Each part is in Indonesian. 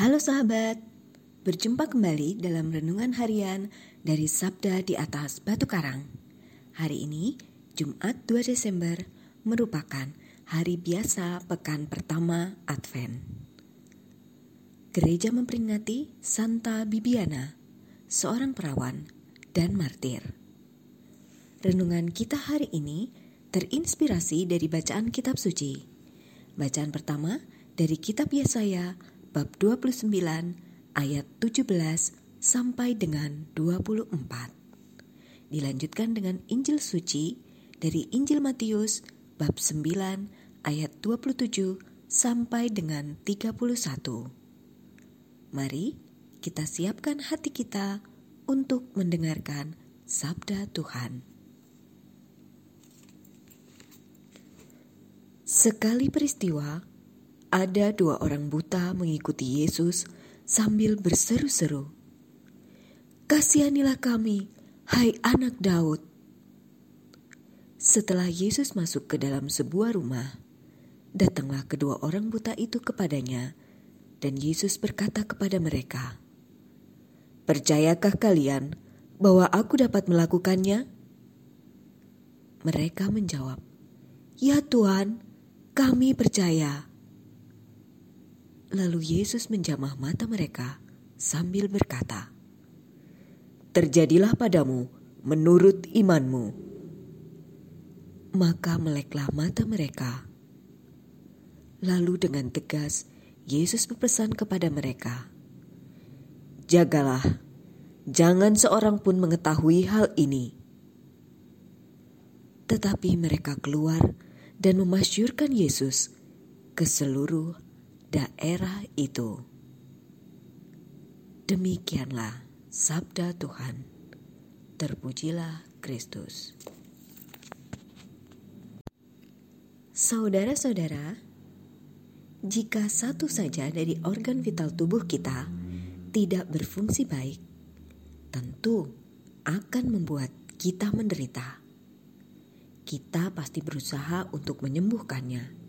Halo sahabat, berjumpa kembali dalam renungan harian dari Sabda di atas Batu Karang. Hari ini, Jumat 2 Desember, merupakan hari biasa pekan pertama Advent. Gereja memperingati Santa Bibiana, seorang perawan dan martir. Renungan kita hari ini terinspirasi dari bacaan kitab suci. Bacaan pertama dari kitab Yesaya bab 29 ayat 17 sampai dengan 24. Dilanjutkan dengan Injil suci dari Injil Matius bab 9 ayat 27 sampai dengan 31. Mari kita siapkan hati kita untuk mendengarkan sabda Tuhan. Sekali peristiwa, ada dua orang buta mengikuti Yesus sambil berseru-seru, "Kasihanilah kami, hai Anak Daud!" Setelah Yesus masuk ke dalam sebuah rumah, datanglah kedua orang buta itu kepadanya, dan Yesus berkata kepada mereka, "Percayakah kalian bahwa Aku dapat melakukannya?" Mereka menjawab, "Ya Tuhan, kami percaya." Lalu Yesus menjamah mata mereka sambil berkata, "Terjadilah padamu menurut imanmu." Maka meleklah mata mereka. Lalu dengan tegas Yesus berpesan kepada mereka, "Jagalah, jangan seorang pun mengetahui hal ini." Tetapi mereka keluar dan memasyurkan Yesus ke seluruh daerah itu. Demikianlah sabda Tuhan. Terpujilah Kristus. Saudara-saudara, jika satu saja dari organ vital tubuh kita tidak berfungsi baik, tentu akan membuat kita menderita. Kita pasti berusaha untuk menyembuhkannya.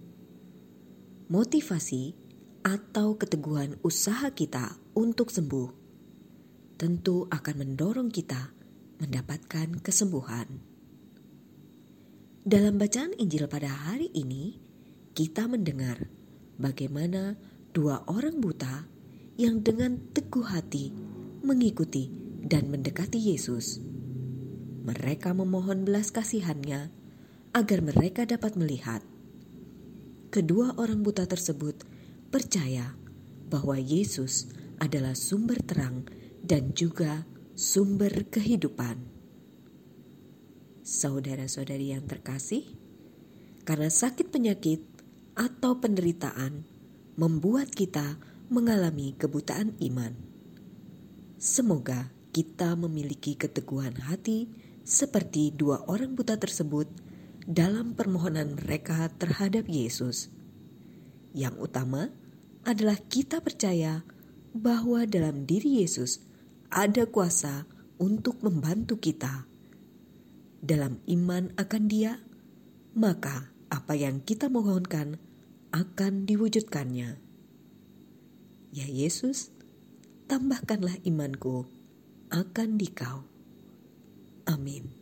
Motivasi atau keteguhan usaha kita untuk sembuh tentu akan mendorong kita mendapatkan kesembuhan. Dalam bacaan Injil pada hari ini, kita mendengar bagaimana dua orang buta yang dengan teguh hati mengikuti dan mendekati Yesus. Mereka memohon belas kasihannya agar mereka dapat melihat. Kedua orang buta tersebut percaya bahwa Yesus adalah sumber terang dan juga sumber kehidupan. Saudara-saudari yang terkasih, karena sakit penyakit atau penderitaan membuat kita mengalami kebutaan iman. Semoga kita memiliki keteguhan hati seperti dua orang buta tersebut dalam permohonan mereka terhadap Yesus. Yang utama, adalah kita percaya bahwa dalam diri Yesus ada kuasa untuk membantu kita. Dalam iman akan Dia, maka apa yang kita mohonkan akan diwujudkannya. Ya Yesus, tambahkanlah imanku akan dikau. Amin.